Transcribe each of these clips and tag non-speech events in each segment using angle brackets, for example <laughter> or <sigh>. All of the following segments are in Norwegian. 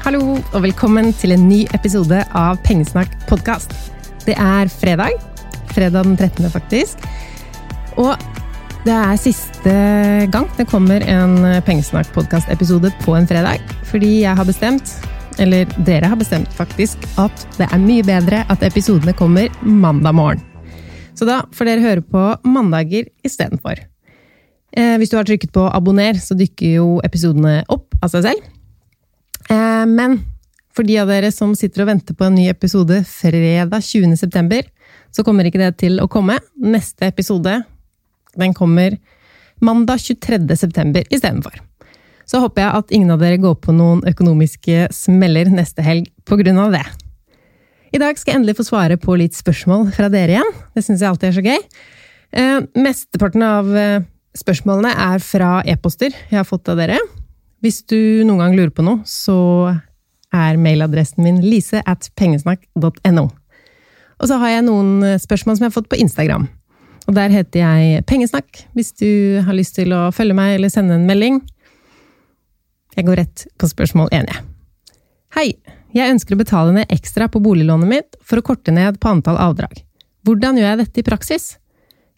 Hallo og velkommen til en ny episode av Pengesnakk podkast. Det er fredag. Fredag den 13., faktisk. Og det er siste gang det kommer en Pengesnakk podkast-episode på en fredag. Fordi jeg har bestemt, eller dere har bestemt faktisk, at det er mye bedre at episodene kommer mandag morgen. Så da får dere høre på mandager istedenfor. Eh, hvis du har trykket på abonner, så dykker jo episodene opp av seg selv. Eh, men for de av dere som sitter og venter på en ny episode fredag 20. september, så kommer ikke det til å komme. Neste episode den kommer mandag 23. september istedenfor. Så håper jeg at ingen av dere går på noen økonomiske smeller neste helg av det. I dag skal jeg endelig få svare på litt spørsmål fra dere igjen. Det syns jeg alltid er så gøy. Eh, mesteparten av eh, spørsmålene er fra e-poster jeg har fått av dere. Hvis du noen gang lurer på noe, så er mailadressen min lise at pengesnakk.no. Og så har jeg noen spørsmål som jeg har fått på Instagram. Og der heter jeg Pengesnakk, hvis du har lyst til å følge meg eller sende en melding. Jeg går rett på spørsmål én, jeg. Hei! Jeg ønsker å betale ned ekstra på boliglånet mitt for å korte ned på antall avdrag. Hvordan gjør jeg dette i praksis?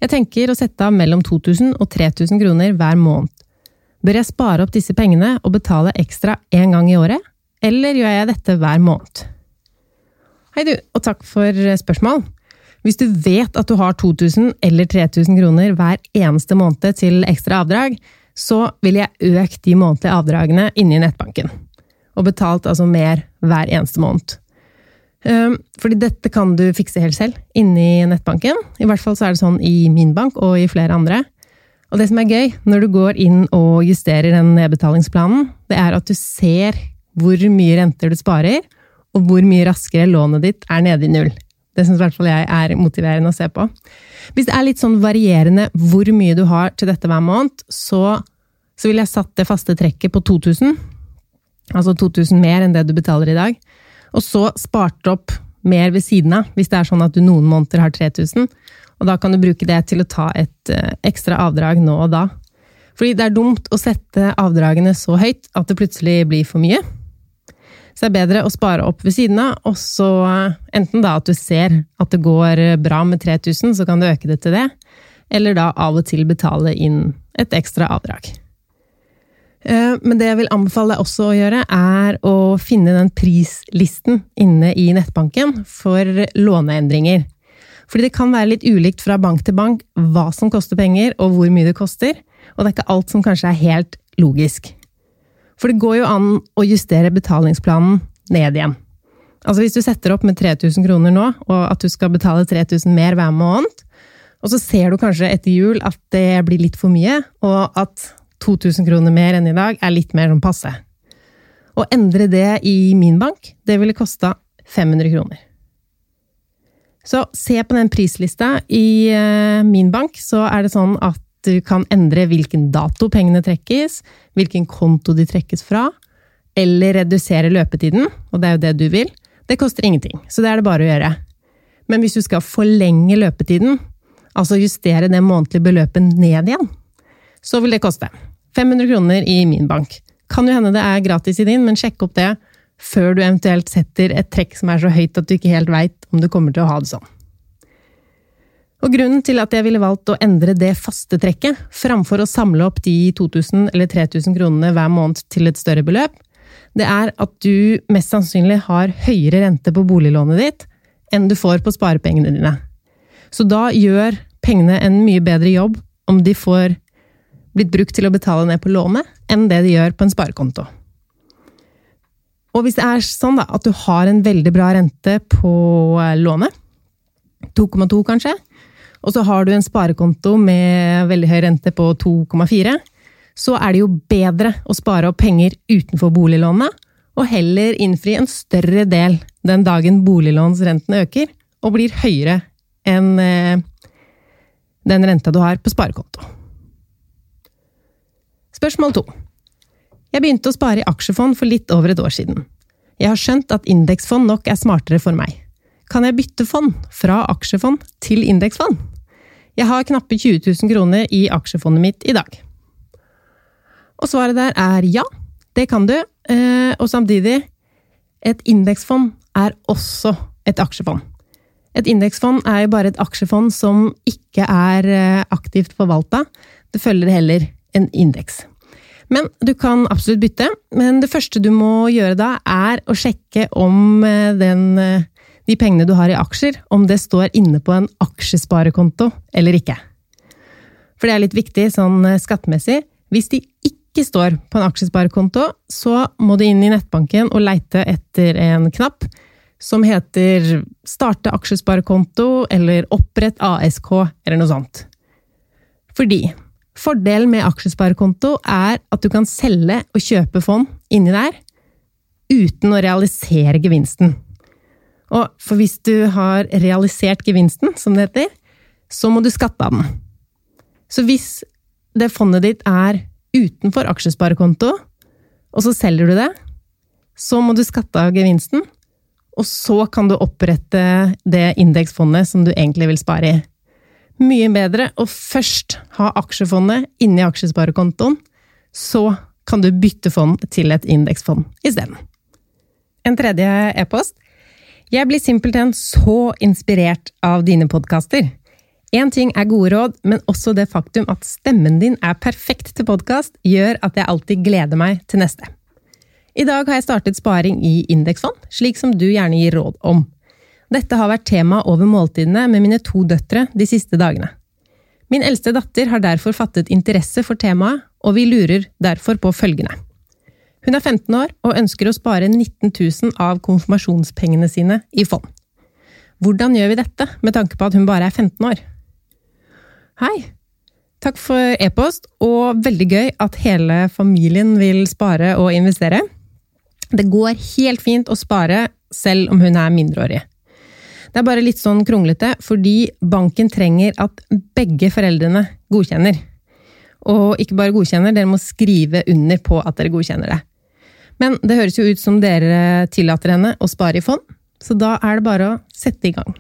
Jeg tenker å sette av mellom 2000 og 3000 kroner hver måned. Bør jeg spare opp disse pengene og betale ekstra én gang i året, eller gjør jeg dette hver måned? Hei du, og takk for spørsmål. Hvis du vet at du har 2000 eller 3000 kroner hver eneste måned til ekstra avdrag, så ville jeg økt de månedlige avdragene inni nettbanken. Og betalt altså mer hver eneste måned. Ehm, fordi dette kan du fikse helt selv inni nettbanken. I hvert fall så er det sånn i min bank og i flere andre. Og det som er gøy når du går inn og justerer den nedbetalingsplanen, det er at du ser hvor mye renter du sparer, og hvor mye raskere lånet ditt er nede i null. Det syns i hvert fall jeg er motiverende å se på. Hvis det er litt sånn varierende hvor mye du har til dette hver måned, så, så ville jeg satt det faste trekket på 2000. Altså 2000 mer enn det du betaler i dag. Og så spart opp mer ved siden av, hvis det er sånn at du noen måneder har 3000. Og da kan du bruke det til å ta et eh, ekstra avdrag nå og da. Fordi det er dumt å sette avdragene så høyt at det plutselig blir for mye. Så det er bedre å spare opp ved siden av, og så eh, enten da at du ser at det går bra med 3000, så kan du øke det til det, eller da av og til betale inn et ekstra avdrag. Eh, men det jeg vil anbefale deg også å gjøre, er å finne den prislisten inne i nettbanken for låneendringer. Fordi det kan være litt ulikt fra bank til bank hva som koster penger, og hvor mye det koster. Og det er ikke alt som kanskje er helt logisk. For det går jo an å justere betalingsplanen ned igjen. Altså Hvis du setter opp med 3000 kroner nå, og at du skal betale 3000 mer hver måned, og så ser du kanskje etter jul at det blir litt for mye, og at 2000 kroner mer enn i dag er litt mer som passe. Å endre det i min bank, det ville kosta 500 kroner. Så se på den prislista. I uh, min bank så er det sånn at du kan endre hvilken dato pengene trekkes, hvilken konto de trekkes fra, eller redusere løpetiden, og det er jo det du vil. Det koster ingenting, så det er det bare å gjøre. Men hvis du skal forlenge løpetiden, altså justere det månedlige beløpet ned igjen, så vil det koste 500 kroner i min bank. Kan jo hende det er gratis i din, men sjekk opp det før du eventuelt setter et trekk som er så høyt at du ikke helt veit om du kommer til å ha det sånn. Og Grunnen til at jeg ville valgt å endre det faste trekket, framfor å samle opp de 2000 eller 3000 kronene hver måned til et større beløp, det er at du mest sannsynlig har høyere rente på boliglånet ditt enn du får på sparepengene dine. Så da gjør pengene en mye bedre jobb om de får blitt brukt til å betale ned på lånet, enn det de gjør på en sparekonto. Og hvis det er sånn da, at du har en veldig bra rente på eh, lånet, 2,2 kanskje, og så har du en sparekonto med veldig høy rente på 2,4, så er det jo bedre å spare opp penger utenfor boliglånet, og heller innfri en større del den dagen boliglånsrenten øker og blir høyere enn eh, den renta du har på sparekonto. Spørsmål to. Jeg begynte å spare i aksjefond for litt over et år siden. Jeg har skjønt at indeksfond nok er smartere for meg. Kan jeg bytte fond fra aksjefond til indeksfond? Jeg har knappe 20 000 kroner i aksjefondet mitt i dag. Og svaret der er ja, det kan du. Eh, og samtidig, Et indeksfond er også et aksjefond. Et indeksfond er jo bare et aksjefond som ikke er eh, aktivt forvalta. Det følger heller en indeks. Men du kan absolutt bytte. Men det første du må gjøre da, er å sjekke om eh, den, eh, de pengene du har i aksjer, om det står inne på en aksjesparekonto eller ikke. For det er litt viktig sånn skattemessig. Hvis de ikke står på en aksjesparekonto, så må du inn i nettbanken og leite etter en knapp som heter Starte aksjesparekonto eller Opprett ASK eller noe sånt. Fordi fordelen med aksjesparekonto er at du kan selge og kjøpe fond inni der uten å realisere gevinsten. Og for hvis du har realisert gevinsten, som det heter, så må du skatte av den. Så hvis det fondet ditt er utenfor aksjesparekonto, og så selger du det, så må du skatte av gevinsten, og så kan du opprette det indeksfondet som du egentlig vil spare i. Mye bedre å først ha aksjefondet inni aksjesparekontoen, så kan du bytte fond til et indeksfond isteden. En tredje e-post. Jeg blir simpelthen så inspirert av dine podkaster. Én ting er gode råd, men også det faktum at stemmen din er perfekt til podkast, gjør at jeg alltid gleder meg til neste. I dag har jeg startet sparing i indeksfond, slik som du gjerne gir råd om. Dette har vært tema over måltidene med mine to døtre de siste dagene. Min eldste datter har derfor fattet interesse for temaet, og vi lurer derfor på følgende. Hun er 15 år og ønsker å spare 19 000 av konfirmasjonspengene sine i fond. Hvordan gjør vi dette, med tanke på at hun bare er 15 år? Hei! Takk for e-post, og veldig gøy at hele familien vil spare og investere. Det går helt fint å spare selv om hun er mindreårig. Det er bare litt sånn kronglete, fordi banken trenger at begge foreldrene godkjenner. Og ikke bare godkjenner, dere må skrive under på at dere godkjenner det. Men det høres jo ut som dere tillater henne å spare i fond, så da er det bare å sette i gang.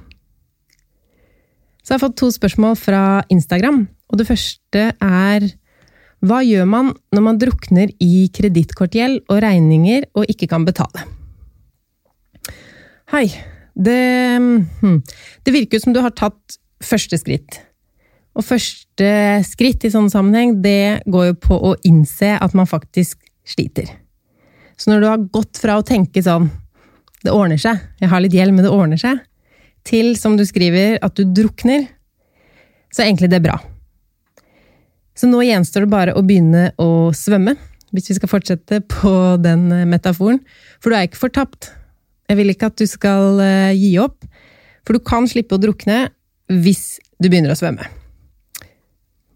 Så jeg har fått to spørsmål fra Instagram, og det første er hva gjør man når man drukner i kredittkortgjeld og regninger og ikke kan betale? Hei. Det, hm, det virker som du har tatt første skritt. Og første skritt i sånn sammenheng, det går jo på å innse at man faktisk sliter. Så når du har gått fra å tenke sånn det ordner seg, jeg har litt gjeld, men det ordner seg, til, som du skriver, at du drukner, så er egentlig det bra. Så nå gjenstår det bare å begynne å svømme, hvis vi skal fortsette på den metaforen. For du er ikke fortapt. Jeg vil ikke at du skal eh, gi opp, for du kan slippe å drukne hvis du begynner å svømme.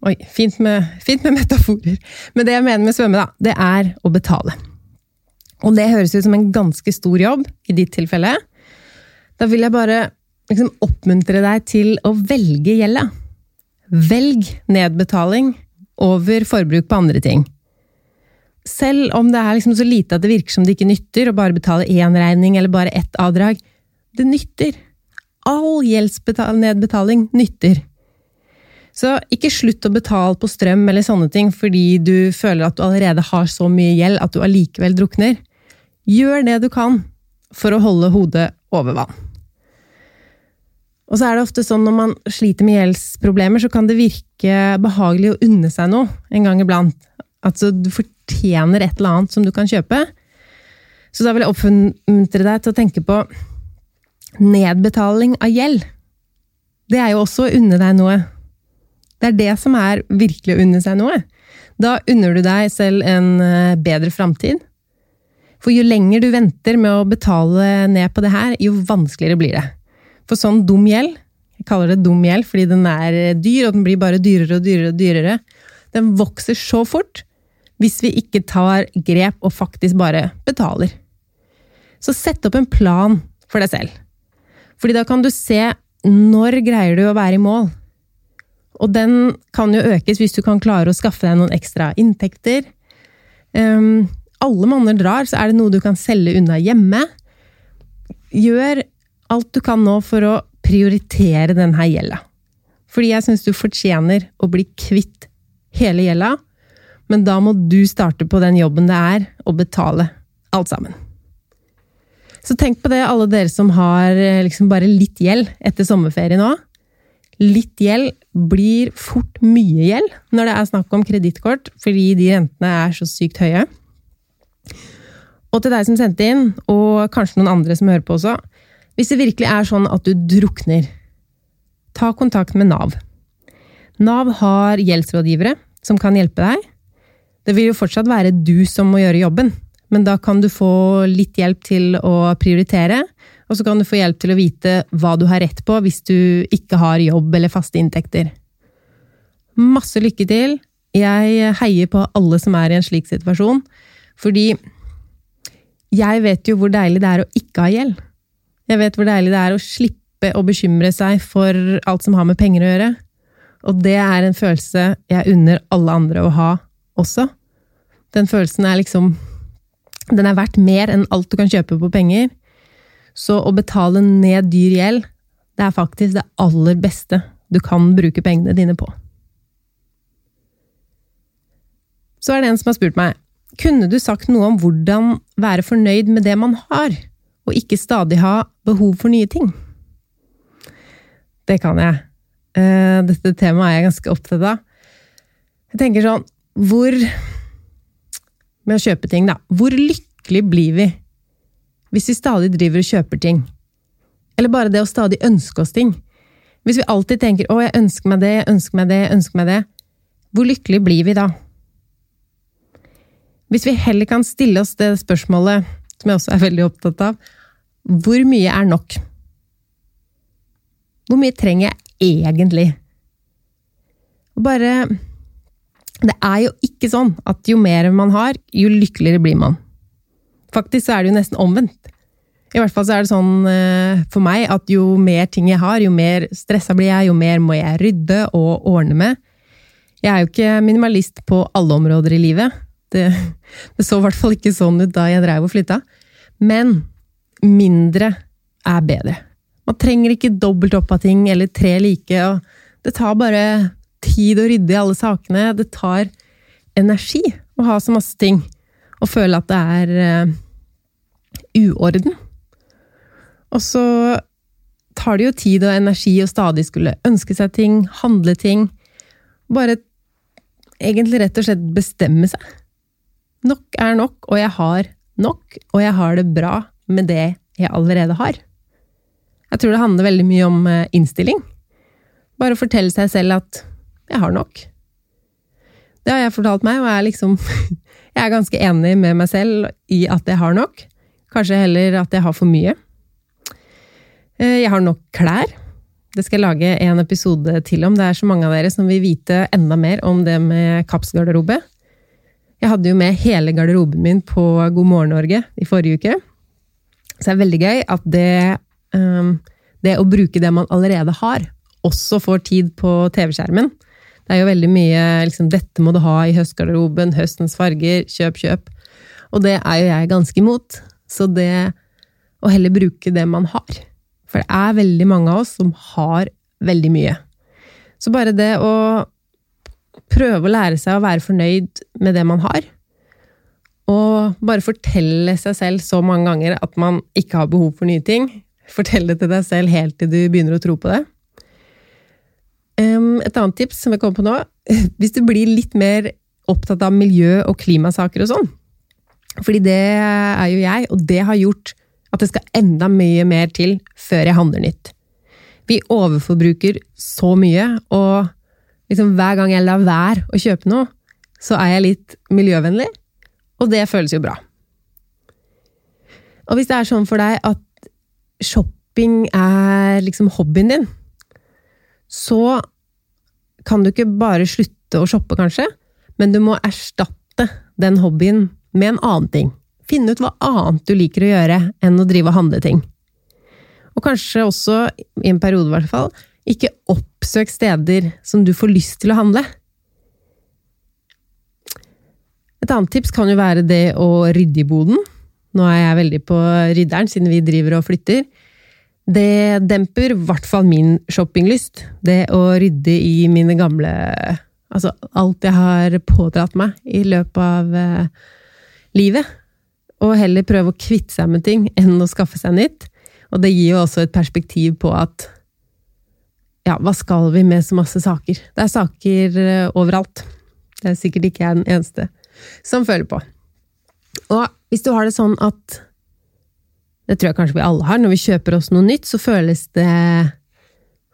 Oi, fint med, fint med metaforer. Men det jeg mener med svømme, da, det er å betale. Og det høres ut som en ganske stor jobb, i ditt tilfelle. Da vil jeg bare liksom oppmuntre deg til å velge gjelda. Velg nedbetaling over forbruk på andre ting. Selv om det er liksom så lite at det virker som det ikke nytter å bare betale én regning eller bare ett avdrag. Det nytter! All gjeldsnedbetaling nytter. Så ikke slutt å betale på strøm eller sånne ting fordi du føler at du allerede har så mye gjeld at du allikevel drukner. Gjør det du kan for å holde hodet over vann. Og så er det ofte sånn når man sliter med gjeldsproblemer, så kan det virke behagelig å unne seg noe en gang iblant. Altså, du fortjener et eller annet som du kan kjøpe. Så da vil jeg oppmuntre deg til å tenke på nedbetaling av gjeld. Det er jo også å unne deg noe. Det er det som er virkelig å unne seg noe. Da unner du deg selv en eh, bedre framtid. For jo lenger du venter med å betale ned på det her, jo vanskeligere blir det. For sånn dum gjeld, jeg kaller det dum gjeld fordi den er dyr, og den blir bare dyrere og dyrere og dyrere, den vokser så fort hvis vi ikke tar grep og faktisk bare betaler. Så sett opp en plan for deg selv. Fordi da kan du se når greier du å være i mål. Og den kan jo økes hvis du kan klare å skaffe deg noen ekstra inntekter. Um, alle manner drar, så er det noe du kan selge unna hjemme. Gjør alt du kan nå for å prioritere denne gjelda. Fordi jeg syns du fortjener å bli kvitt hele gjelda, men da må du starte på den jobben det er å betale alt sammen. Så tenk på det, alle dere som har eh, liksom bare litt gjeld etter sommerferie nå. Litt gjeld blir fort mye gjeld når det er snakk om kredittkort, fordi de rentene er så sykt høye. Og til deg som sendte inn, og kanskje noen andre som hører på også. Hvis det virkelig er sånn at du drukner, ta kontakt med Nav. Nav har gjeldsrådgivere som kan hjelpe deg. Det vil jo fortsatt være du som må gjøre jobben, men da kan du få litt hjelp til å prioritere, og så kan du få hjelp til å vite hva du har rett på hvis du ikke har jobb eller faste inntekter. Masse lykke til! Jeg heier på alle som er i en slik situasjon, fordi jeg vet jo hvor deilig det er å ikke ha gjeld. Jeg vet hvor deilig det er å slippe å bekymre seg for alt som har med penger å gjøre. Og det er en følelse jeg unner alle andre å ha også. Den følelsen er liksom Den er verdt mer enn alt du kan kjøpe på penger. Så å betale ned dyr gjeld, det er faktisk det aller beste du kan bruke pengene dine på. Så er det en som har spurt meg kunne du sagt noe om hvordan være fornøyd med det man har, og ikke stadig ha behov for nye ting? Det kan jeg. Eh, dette temaet er jeg ganske opptatt av. Jeg tenker sånn Hvor Med å kjøpe ting, da. Hvor lykkelig blir vi hvis vi stadig driver og kjøper ting? Eller bare det å stadig ønske oss ting. Hvis vi alltid tenker 'Å, jeg ønsker meg det, jeg ønsker meg det, jeg ønsker meg det', hvor lykkelig blir vi da? Hvis vi heller kan stille oss det spørsmålet, som jeg også er veldig opptatt av, hvor mye er nok? Hvor mye trenger jeg egentlig? Bare Det er jo ikke sånn at jo mer man har, jo lykkeligere blir man. Faktisk så er det jo nesten omvendt. I hvert fall så er det sånn eh, for meg at jo mer ting jeg har, jo mer stressa blir jeg, jo mer må jeg rydde og ordne med. Jeg er jo ikke minimalist på alle områder i livet. Det, det så i hvert fall ikke sånn ut da jeg dreiv og flytta. Men mindre er bedre. Man trenger ikke dobbelt opp av ting eller tre like. og Det tar bare tid å rydde i alle sakene. Det tar energi å ha så masse ting og føle at det er uh, uorden. Og så tar det jo tid og energi å stadig skulle ønske seg ting, handle ting. Bare egentlig rett og slett bestemme seg. Nok er nok, og jeg har nok, og jeg har det bra med det jeg allerede har. Jeg tror det handler veldig mye om eh, innstilling. Bare fortelle seg selv at 'jeg har nok'. Det har jeg fortalt meg, og jeg er liksom <laughs> Jeg er ganske enig med meg selv i at jeg har nok. Kanskje heller at jeg har for mye. Eh, jeg har nok klær. Det skal jeg lage en episode til om. Det er så mange av dere som vil vite enda mer om det med kapsgarderobe. Jeg hadde jo med hele garderoben min på God morgen Norge i forrige uke. Så det er veldig gøy at det, um, det å bruke det man allerede har, også får tid på TV-skjermen. Det er jo veldig mye liksom, 'dette må du ha i høstgarderoben', 'høstens farger', 'kjøp, kjøp'. Og det er jo jeg ganske imot. Så det å heller bruke det man har. For det er veldig mange av oss som har veldig mye. Så bare det å prøve å lære seg å være fornøyd med det man har. Og bare fortelle seg selv så mange ganger at man ikke har behov for nye ting. Fortell det til deg selv helt til du begynner å tro på det. Et annet tips som jeg kommer på nå <laughs> Hvis du blir litt mer opptatt av miljø- og klimasaker og sånn, fordi det er jo jeg, og det har gjort at det skal enda mye mer til før jeg handler nytt. Vi overforbruker så mye, og liksom hver gang jeg lar være å kjøpe noe, så er jeg litt miljøvennlig, og det føles jo bra. Og hvis det er sånn for deg at shopping er liksom hobbyen din, så kan du ikke bare slutte å shoppe, kanskje, men du må erstatte den hobbyen med en annen ting. Finne ut hva annet du liker å gjøre enn å drive og handle ting. Og kanskje også, i en periode i hvert fall, ikke oppsøk steder som du får lyst til å handle. Et annet tips kan jo være det å rydde i boden. Nå er jeg veldig på rydderen, siden vi driver og flytter. Det demper i hvert fall min shoppinglyst. Det å rydde i mine gamle Altså alt jeg har pådratt meg i løpet av eh, livet. og heller prøve å kvitte seg med ting enn å skaffe seg nytt. Og det gir jo også et perspektiv på at ja, hva skal vi med så masse saker? Det er saker eh, overalt. Det er sikkert ikke jeg den eneste som føler på. Og hvis du har det sånn at Det tror jeg kanskje vi alle har. Når vi kjøper oss noe nytt, så føles det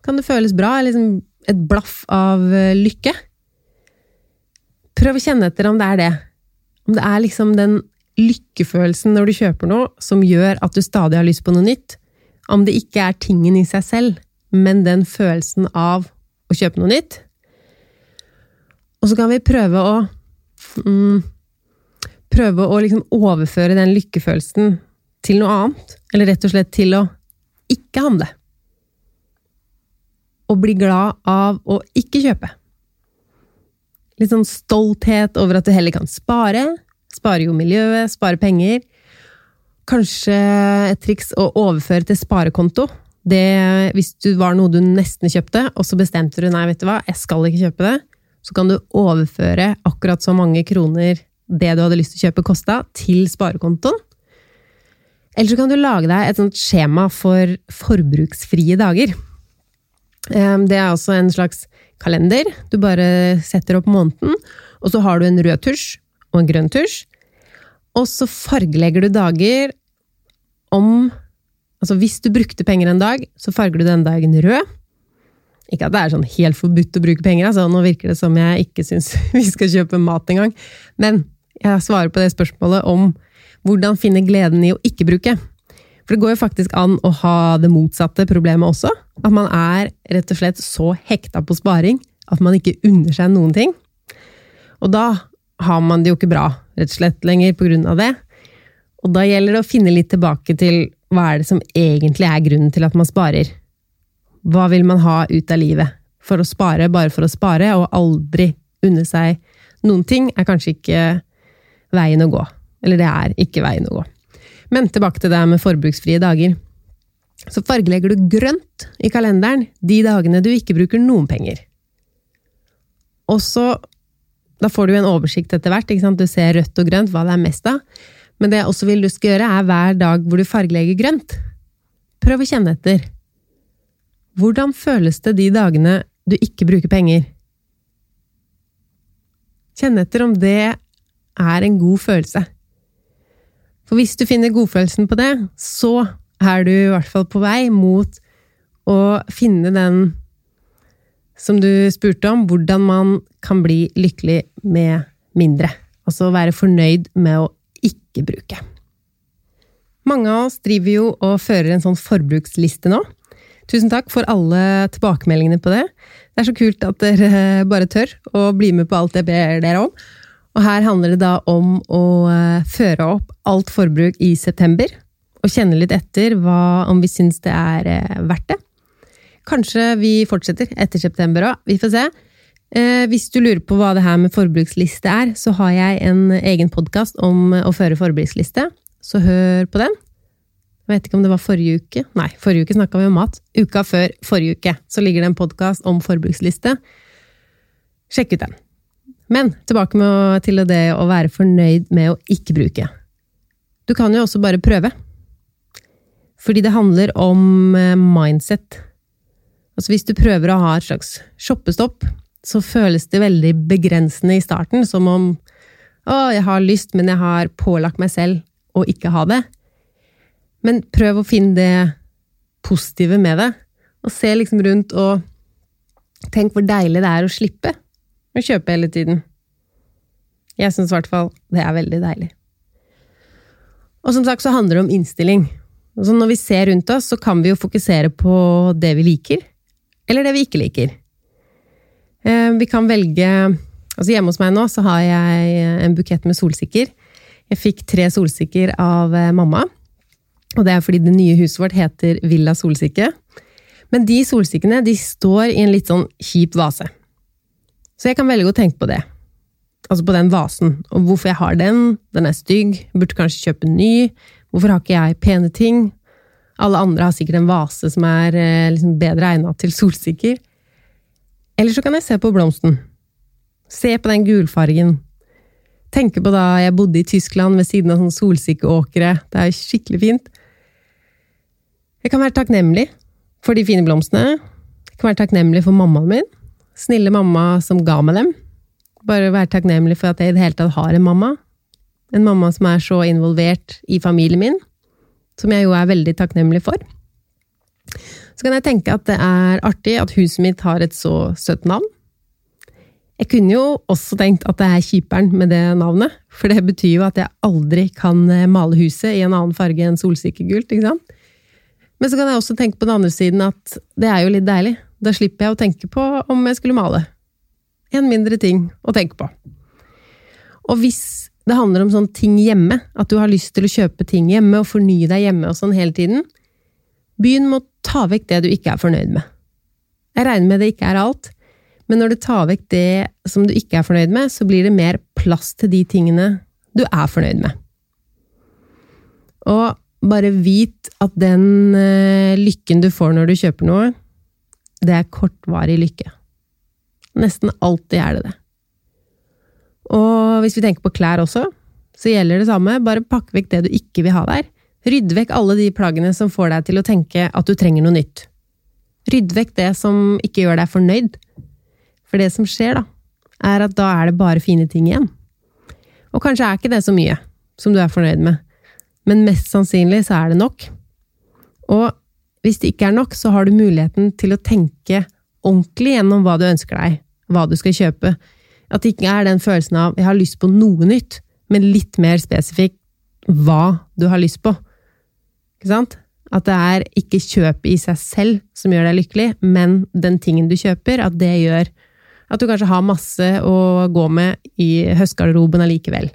Kan det føles bra? Liksom et blaff av eh, lykke? Prøv å kjenne etter om det er det. Om det er liksom den lykkefølelsen når du kjøper noe som gjør at du stadig har lyst på noe nytt. Om det ikke er tingen i seg selv, men den følelsen av å kjøpe noe nytt. Og så kan vi prøve å mm, Prøve å liksom overføre den lykkefølelsen til noe annet. Eller rett og slett til å ikke handle. Og bli glad av å ikke kjøpe. Litt sånn stolthet over at du heller kan spare. Spare jo miljøet, spare penger. Kanskje et triks å overføre til sparekonto. Det, hvis det var noe du nesten kjøpte, og så bestemte du nei, vet du hva, jeg skal ikke kjøpe det, så kan du overføre akkurat så mange kroner det du hadde lyst til å kjøpe kosta, til sparekontoen. Eller så kan du lage deg et sånt skjema for forbruksfrie dager. Ehm, det er også en slags kalender. Du bare setter opp måneden, og så har du en rød tusj og en grønn tusj. Og så fargelegger du dager om Altså hvis du brukte penger en dag, så farger du den dagen rød. Ikke at det er sånn helt forbudt å bruke penger, altså. nå virker det som jeg ikke syns <laughs> vi skal kjøpe mat engang. Men jeg svarer på det spørsmålet om hvordan finne gleden i å ikke bruke. For det går jo faktisk an å ha det motsatte problemet også. At man er rett og slett så hekta på sparing at man ikke unner seg noen ting. Og da har man det jo ikke bra, rett og slett, lenger på grunn av det. Og da gjelder det å finne litt tilbake til hva er det som egentlig er grunnen til at man sparer? Hva vil man ha ut av livet? For å spare bare for å spare, og aldri unne seg noen ting, er kanskje ikke veien å gå. Eller det er ikke veien å gå. Men tilbake til det med forbruksfrie dager. Så fargelegger du grønt i kalenderen de dagene du ikke bruker noen penger. Og så Da får du en oversikt etter hvert. Du ser rødt og grønt, hva det er mest av. Men det jeg også vil du skal gjøre, er hver dag hvor du fargelegger grønt. Prøv å kjenne etter. Hvordan føles det de dagene du ikke bruker penger? Kjenn etter om det er en god følelse. For hvis du finner godfølelsen på det, så er du i hvert fall på vei mot å finne den som du spurte om, hvordan man kan bli lykkelig med mindre. Altså være fornøyd med å ikke bruke. Mange av oss driver jo og fører en sånn forbruksliste nå. Tusen takk for alle tilbakemeldingene på det. Det er så kult at dere bare tør å bli med på alt jeg ber dere om. Og her handler det da om å eh, føre opp alt forbruk i september. Og kjenne litt etter hva, om vi syns det er eh, verdt det. Kanskje vi fortsetter etter september òg. Vi får se. Eh, hvis du lurer på hva det her med forbruksliste er, så har jeg en egen podkast om å føre forbruksliste, så hør på den. Jeg vet ikke om det var forrige uke. Nei, forrige uke snakka vi om mat. Uka før forrige uke så ligger det en podkast om forbruksliste. Sjekk ut den. Men tilbake med, til det å være fornøyd med å ikke bruke. Du kan jo også bare prøve. Fordi det handler om eh, mindset. Altså hvis du prøver å ha et slags shoppestopp, så føles det veldig begrensende i starten, som om å, jeg har lyst, men jeg har pålagt meg selv å ikke ha det. Men prøv å finne det positive med det, og se liksom rundt og tenk hvor deilig det er å slippe å kjøpe hele tiden. Jeg syns i hvert fall det er veldig deilig. Og som sagt så handler det om innstilling. Så når vi ser rundt oss, så kan vi jo fokusere på det vi liker, eller det vi ikke liker. Eh, vi kan velge Altså Hjemme hos meg nå så har jeg en bukett med solsikker. Jeg fikk tre solsikker av eh, mamma. Og det er fordi det nye huset vårt heter Villa Solsikke. Men de solsikkene de står i en litt sånn kjip vase. Så jeg kan velge å tenke på det. Altså på den vasen. Og hvorfor jeg har den. Den er stygg. Burde kanskje kjøpe en ny. Hvorfor har ikke jeg pene ting? Alle andre har sikkert en vase som er eh, liksom bedre egnet til solsikker. Eller så kan jeg se på blomsten. Se på den gulfargen. Tenke på da jeg bodde i Tyskland ved siden av sånne solsikkeåkre. Det er skikkelig fint. Jeg kan være takknemlig for de fine blomstene. Jeg kan være takknemlig for mammaen min. Snille mamma som ga meg dem. Bare være takknemlig for at jeg i det hele tatt har en mamma. En mamma som er så involvert i familien min, som jeg jo er veldig takknemlig for. Så kan jeg tenke at det er artig at huset mitt har et så søtt navn. Jeg kunne jo også tenkt at det er kjiperen med det navnet, for det betyr jo at jeg aldri kan eh, male huset i en annen farge enn solsikkegult, ikke sant? Men så kan jeg også tenke på den andre siden at det er jo litt deilig. Da slipper jeg å tenke på om jeg skulle male. En mindre ting å tenke på. Og hvis det handler om sånne ting hjemme, at du har lyst til å kjøpe ting hjemme og fornye deg hjemme og sånn hele tiden, begynn med å ta vekk det du ikke er fornøyd med. Jeg regner med det ikke er alt, men når du tar vekk det som du ikke er fornøyd med, så blir det mer plass til de tingene du er fornøyd med. Og bare vit at den uh, lykken du får når du kjøper noe, det er kortvarig lykke. Nesten alltid er det det. Og hvis vi tenker på klær også, så gjelder det samme. Bare pakk vekk det du ikke vil ha der. Rydd vekk alle de plaggene som får deg til å tenke at du trenger noe nytt. Rydd vekk det som ikke gjør deg fornøyd. For det som skjer, da, er at da er det bare fine ting igjen. Og kanskje er ikke det så mye som du er fornøyd med, men mest sannsynlig så er det nok. Og hvis det ikke er nok, så har du muligheten til å tenke ordentlig gjennom hva du ønsker deg, hva du skal kjøpe. At det ikke er den følelsen av 'jeg har lyst på noe nytt', men litt mer spesifikt hva du har lyst på. Ikke sant? At det er ikke kjøpet i seg selv som gjør deg lykkelig, men den tingen du kjøper, at det gjør at du kanskje har masse å gå med i høstgarderoben allikevel.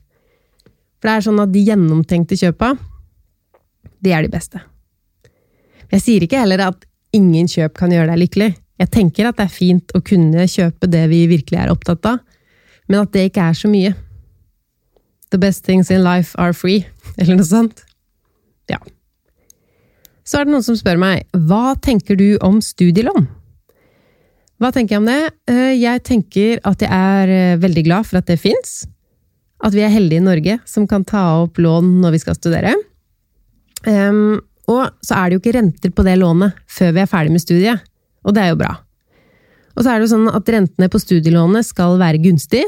For det er sånn at de gjennomtenkte kjøpa, de er de beste. Jeg sier ikke heller at ingen kjøp kan gjøre deg lykkelig. Jeg tenker at det er fint å kunne kjøpe det vi virkelig er opptatt av, men at det ikke er så mye. The best things in life are free, <laughs> eller noe sånt. Ja. Så er det noen som spør meg, hva tenker du om studielån? Hva tenker jeg om det? Eh, jeg tenker at jeg er eh, veldig glad for at det fins. At vi er heldige i Norge som kan ta opp lån når vi skal studere. Um, og så er det jo ikke renter på det lånet før vi er ferdig med studiet. Og det er jo bra. Og så er det jo sånn at rentene på studielånet skal være gunstig.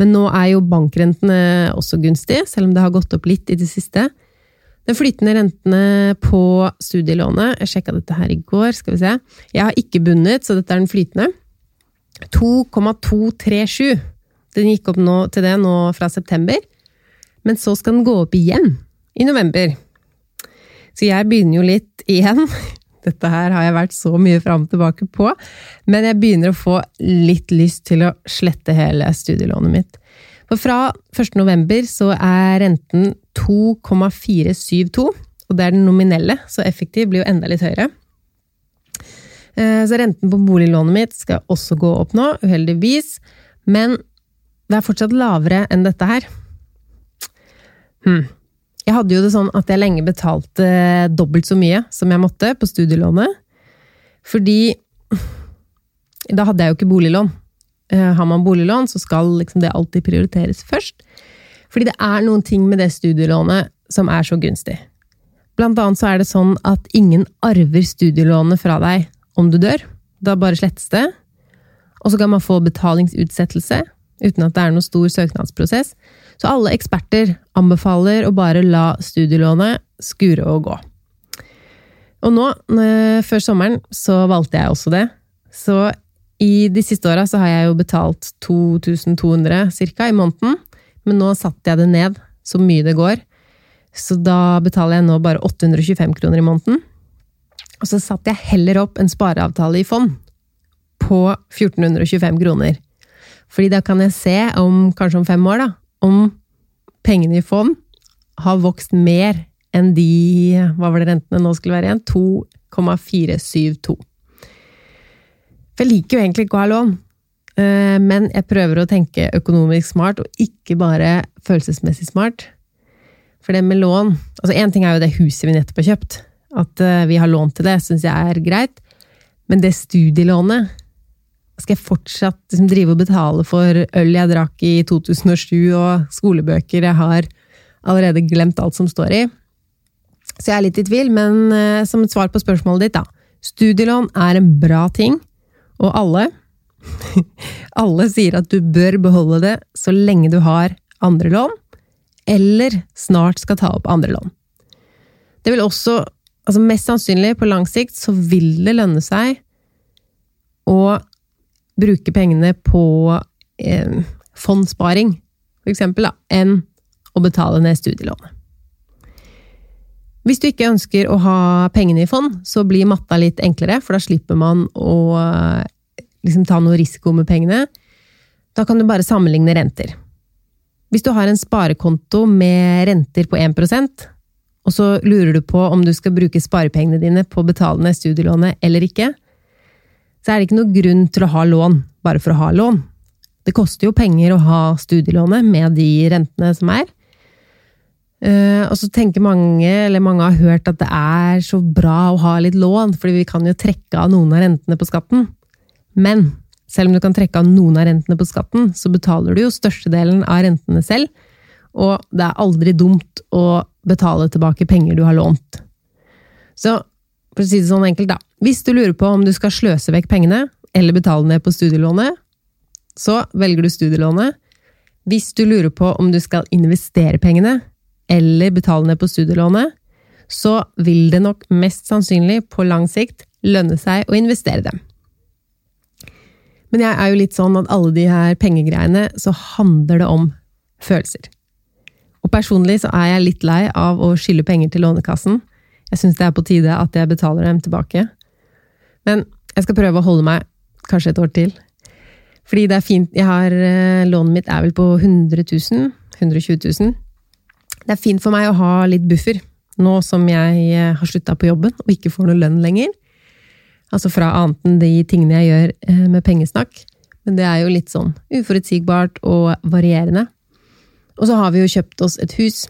Men nå er jo bankrentene også gunstig, selv om det har gått opp litt i det siste. Den flytende rentene på studielånet Jeg sjekka dette her i går, skal vi se. Jeg har ikke bundet, så dette er den flytende. 2,237. Den gikk opp nå, til det nå fra september. Men så skal den gå opp igjen i november. Så jeg begynner jo litt igjen. <laughs> Dette her har jeg vært så mye fram og tilbake på. Men jeg begynner å få litt lyst til å slette hele studielånet mitt. For fra 1. november så er renten 2,472, og det er den nominelle, så effektiv blir jo enda litt høyere. Eh, så renten på boliglånet mitt skal også gå opp nå, uheldigvis, men det er fortsatt lavere enn dette her. Hm. Jeg hadde jo det sånn at jeg lenge betalte dobbelt så mye som jeg måtte på studielånet, fordi da hadde jeg jo ikke boliglån. Eh, har man boliglån, så skal liksom det alltid prioriteres først. Fordi det er noen ting med det studielånet som er så gunstig. Blant annet så er det sånn at ingen arver studielånet fra deg om du dør. Da bare slettes det. Og så kan man få betalingsutsettelse uten at det er noen stor søknadsprosess. Så alle eksperter anbefaler å bare la studielånet skure og gå. Og nå, før sommeren, så valgte jeg også det. Så i de siste åra så har jeg jo betalt 2200 ca. i måneden, men nå satte jeg det ned så mye det går. Så da betaler jeg nå bare 825 kroner i måneden. Og så satte jeg heller opp en spareavtale i fond på 1425 kroner. Fordi da kan jeg se om kanskje om fem år, da, om pengene i fond har vokst mer enn de hva var det rentene nå skulle være igjen? 2,472. For jeg liker jo egentlig ikke å ha lån, eh, men jeg prøver å tenke økonomisk smart, og ikke bare følelsesmessig smart. For det med lån altså Én ting er jo det huset vi nettopp har kjøpt. At eh, vi har lån til det, syns jeg er greit. Men det studielånet skal jeg fortsatt liksom, drive og betale for øl jeg drakk i 2007, og skolebøker jeg har allerede glemt alt som står i? Så jeg er litt i tvil, men uh, som et svar på spørsmålet ditt, da. Studielån er en bra ting, og alle <laughs> alle sier at du bør beholde det så lenge du har andre lån, eller snart skal ta opp andre lån. Det vil også, altså mest sannsynlig på lang sikt, så vil det lønne seg å bruke pengene på eh, fondssparing, da, enn å betale ned studielånet. Hvis du ikke ønsker å ha pengene i fond, så blir matta litt enklere, for da slipper man å liksom ta noe risiko med pengene. Da kan du bare sammenligne renter. Hvis du har en sparekonto med renter på 1% og så lurer du på om du skal bruke sparepengene dine på å betale ned studielånet eller ikke, så er det ikke noe grunn til å ha lån bare for å ha lån. Det koster jo penger å ha studielånet med de rentene som er. Uh, og så tenker mange, eller mange har hørt at det er så bra å ha litt lån, fordi vi kan jo trekke av noen av rentene på skatten. Men selv om du kan trekke av noen av rentene på skatten, så betaler du jo størstedelen av rentene selv, og det er aldri dumt å betale tilbake penger du har lånt. Så for å si det sånn enkelt, da. Hvis du lurer på om du skal sløse vekk pengene, eller betale ned på studielånet, så velger du studielånet. Hvis du lurer på om du skal investere pengene, eller betale ned på studielånet, så vil det nok mest sannsynlig på lang sikt lønne seg å investere dem. Men jeg er jo litt sånn at alle de her pengegreiene, så handler det om følelser. Og personlig så er jeg litt lei av å skylde penger til Lånekassen. Jeg syns det er på tide at jeg betaler dem tilbake. Men jeg skal prøve å holde meg kanskje et år til. Fordi det er fint jeg har, eh, Lånet mitt er vel på 100 000? 120 000. Det er fint for meg å ha litt buffer, nå som jeg eh, har slutta på jobben og ikke får noe lønn lenger. Altså fra annet enn de tingene jeg gjør eh, med pengesnakk. Men det er jo litt sånn uforutsigbart og varierende. Og så har vi jo kjøpt oss et hus,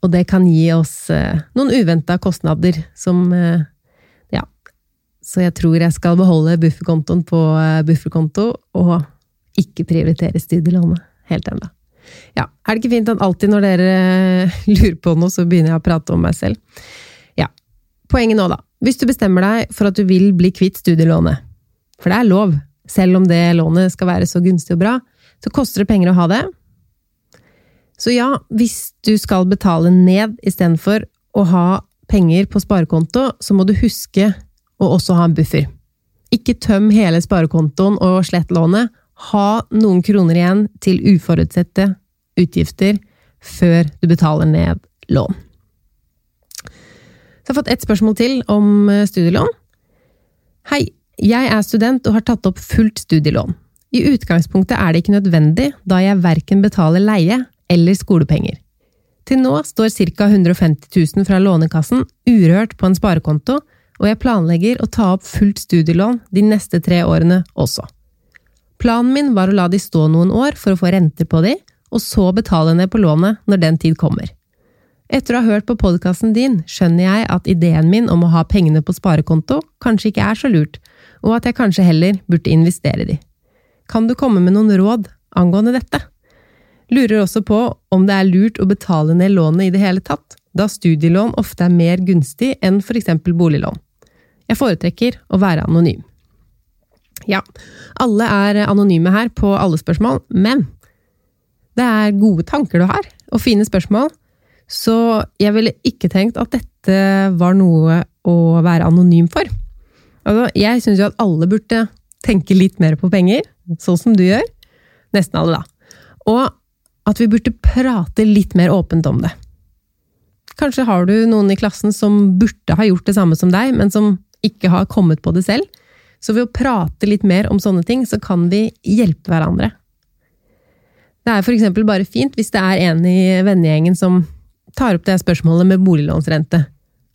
og det kan gi oss eh, noen uventa kostnader som eh, Ja. Så jeg tror jeg skal beholde bufferkontoen på bufferkonto, og ikke prioritere studielånet helt ennå. Ja, er det ikke fint at alltid når dere lurer på noe, så begynner jeg å prate om meg selv? Ja. Poenget nå, da. Hvis du bestemmer deg for at du vil bli kvitt studielånet, for det er lov, selv om det lånet skal være så gunstig og bra, så koster det penger å ha det. Så ja, hvis du skal betale ned istedenfor å ha penger på sparekonto, så må du huske å også ha en buffer. Ikke tøm hele sparekontoen og slett lånet. Ha noen kroner igjen til uforutsette utgifter før du betaler ned lån. Så jeg har fått ett spørsmål til om eh, studielån. Hei, jeg er student og har tatt opp fullt studielån. I utgangspunktet er det ikke nødvendig, da jeg verken betaler leie eller skolepenger. Til nå står ca. 150 000 fra Lånekassen urørt på en sparekonto, og jeg planlegger å ta opp fullt studielån de neste tre årene også. Planen min var å la de stå noen år for å få renter på de, og så betale ned på lånet når den tid kommer. Etter å ha hørt på podkasten din, skjønner jeg at ideen min om å ha pengene på sparekonto kanskje ikke er så lurt, og at jeg kanskje heller burde investere de. Kan du komme med noen råd angående dette? Lurer også på om det er lurt å betale ned lånet i det hele tatt, da studielån ofte er mer gunstig enn for eksempel boliglån. Jeg foretrekker å være anonym. Ja, alle er anonyme her på alle spørsmål, men det er gode tanker du har, og fine spørsmål, så jeg ville ikke tenkt at dette var noe å være anonym for. Altså, jeg syns jo at alle burde tenke litt mer på penger, sånn som du gjør. Nesten alle, da. Og at vi burde prate litt mer åpent om det. Kanskje har du noen i klassen som burde ha gjort det samme som deg, men som ikke har kommet på det selv. Så ved å prate litt mer om sånne ting, så kan vi hjelpe hverandre. Det er eksempel bare fint hvis det er en i vennegjengen som tar opp det spørsmålet med boliglånsrente.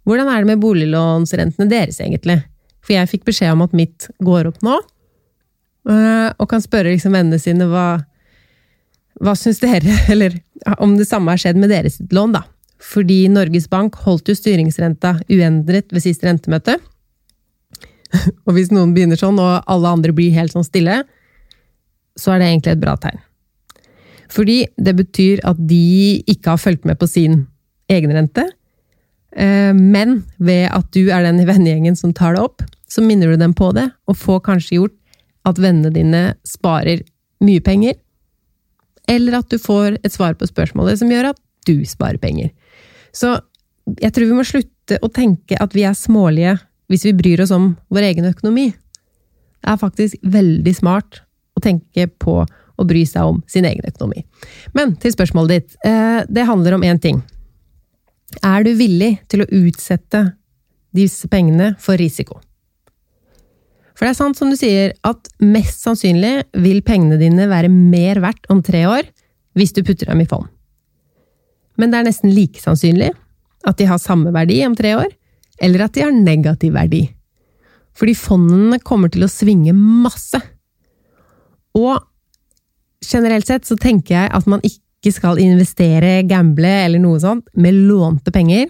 Hvordan er det med boliglånsrentene deres, egentlig? For jeg fikk beskjed om at mitt går opp nå, eh, og kan spørre liksom vennene sine hva, hva syns dere, <laughs> eller om det samme har skjedd med deres lån, da. Fordi Norges Bank holdt jo styringsrenta uendret ved siste rentemøte. <laughs> Og hvis noen begynner sånn, og alle andre blir helt sånn stille, så er det egentlig et bra tegn. Fordi det betyr at de ikke har fulgt med på sin egenrente, eh, men ved at du er den i vennegjengen som tar det opp, så minner du dem på det, og får kanskje gjort at vennene dine sparer mye penger, eller at du får et svar på spørsmålet som gjør at du sparer penger. Så jeg tror vi må slutte å tenke at vi er smålige hvis vi bryr oss om vår egen økonomi. Det er faktisk veldig smart å tenke på å bry seg om sin egen økonomi. Men til spørsmålet ditt. Eh, det handler om én ting. Er du villig til å utsette disse pengene for risiko? For det er sant som du sier, at mest sannsynlig vil pengene dine være mer verdt om tre år hvis du putter dem i fond. Men det er nesten like sannsynlig at de har samme verdi om tre år, eller at de har negativ verdi. Fordi fondene kommer til å svinge masse. Og generelt sett så tenker jeg at man ikke skal investere, gamble eller noe sånt med lånte penger.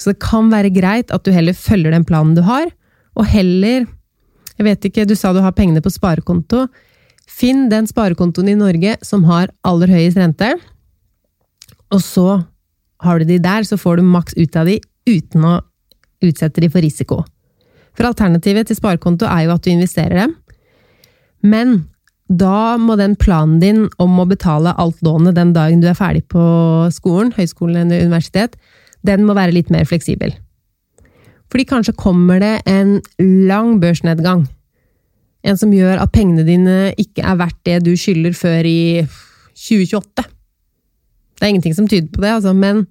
Så det kan være greit at du heller følger den planen du har, og heller Jeg vet ikke, du sa du har pengene på sparekonto. Finn den sparekontoen i Norge som har aller høyest rente, og så har du de der, så får du maks ut av de uten å utsette de for risiko. For alternativet til sparekonto er jo at du investerer dem, men da må den planen din om å betale alt lånet den dagen du er ferdig på skolen, høyskolen eller universitet, den må være litt mer fleksibel. Fordi kanskje kommer det en lang børsnedgang. En som gjør at pengene dine ikke er verdt det du skylder før i 2028. Det er ingenting som tyder på det, altså, men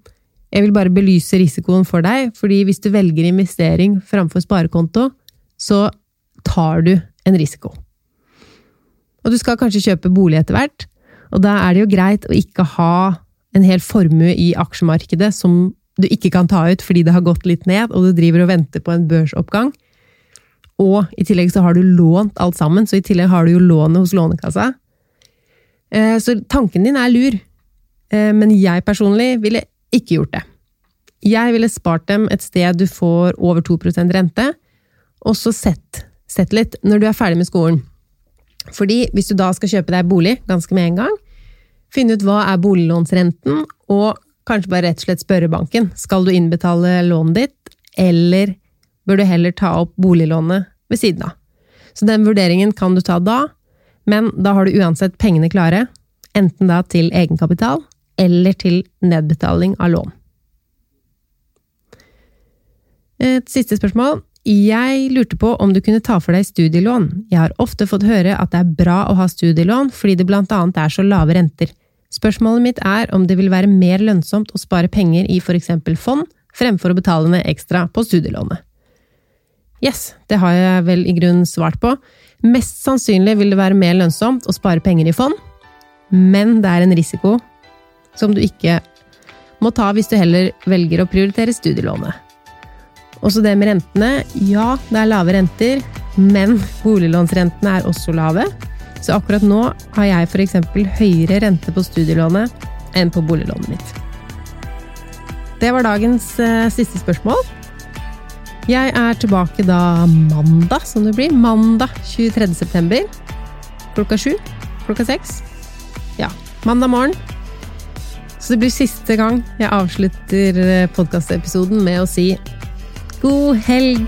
jeg vil bare belyse risikoen for deg, fordi hvis du velger investering framfor sparekonto, så tar du en risiko. Og du skal kanskje kjøpe bolig etter hvert, og da er det jo greit å ikke ha en hel formue i aksjemarkedet som du ikke kan ta ut fordi det har gått litt ned, og du driver og venter på en børsoppgang. Og i tillegg så har du lånt alt sammen, så i tillegg har du jo lånet hos Lånekassa. Eh, så tanken din er lur, eh, men jeg personlig ville ikke gjort det. Jeg ville spart dem et sted du får over 2% rente, og så sett, sett litt når du er ferdig med skolen. Fordi hvis du da skal kjøpe deg bolig ganske med en gang, finne ut hva er boliglånsrenten, og kanskje bare rett og slett spørre banken skal du innbetale lånet ditt, eller bør du heller ta opp boliglånet ved siden av. Så den vurderingen kan du ta da, men da har du uansett pengene klare, enten da til egenkapital eller til nedbetaling av lån. Et siste spørsmål. Jeg lurte på om du kunne ta for deg studielån. Jeg har ofte fått høre at det er bra å ha studielån fordi det blant annet er så lave renter. Spørsmålet mitt er om det vil være mer lønnsomt å spare penger i for eksempel fond, fremfor å betale ned ekstra på studielånet. Yes, det har jeg vel i grunnen svart på. Mest sannsynlig vil det være mer lønnsomt å spare penger i fond, men det er en risiko som du ikke må ta hvis du heller velger å prioritere studielånet. Også det med rentene. Ja, det er lave renter, men boliglånsrentene er også lave. Så akkurat nå har jeg f.eks. høyere rente på studielånet enn på boliglånet mitt. Det var dagens eh, siste spørsmål. Jeg er tilbake da mandag, som det blir. Mandag 23. september. Klokka sju. Klokka seks. Ja, mandag morgen. Så det blir siste gang jeg avslutter eh, podkastepisoden med å si God helg!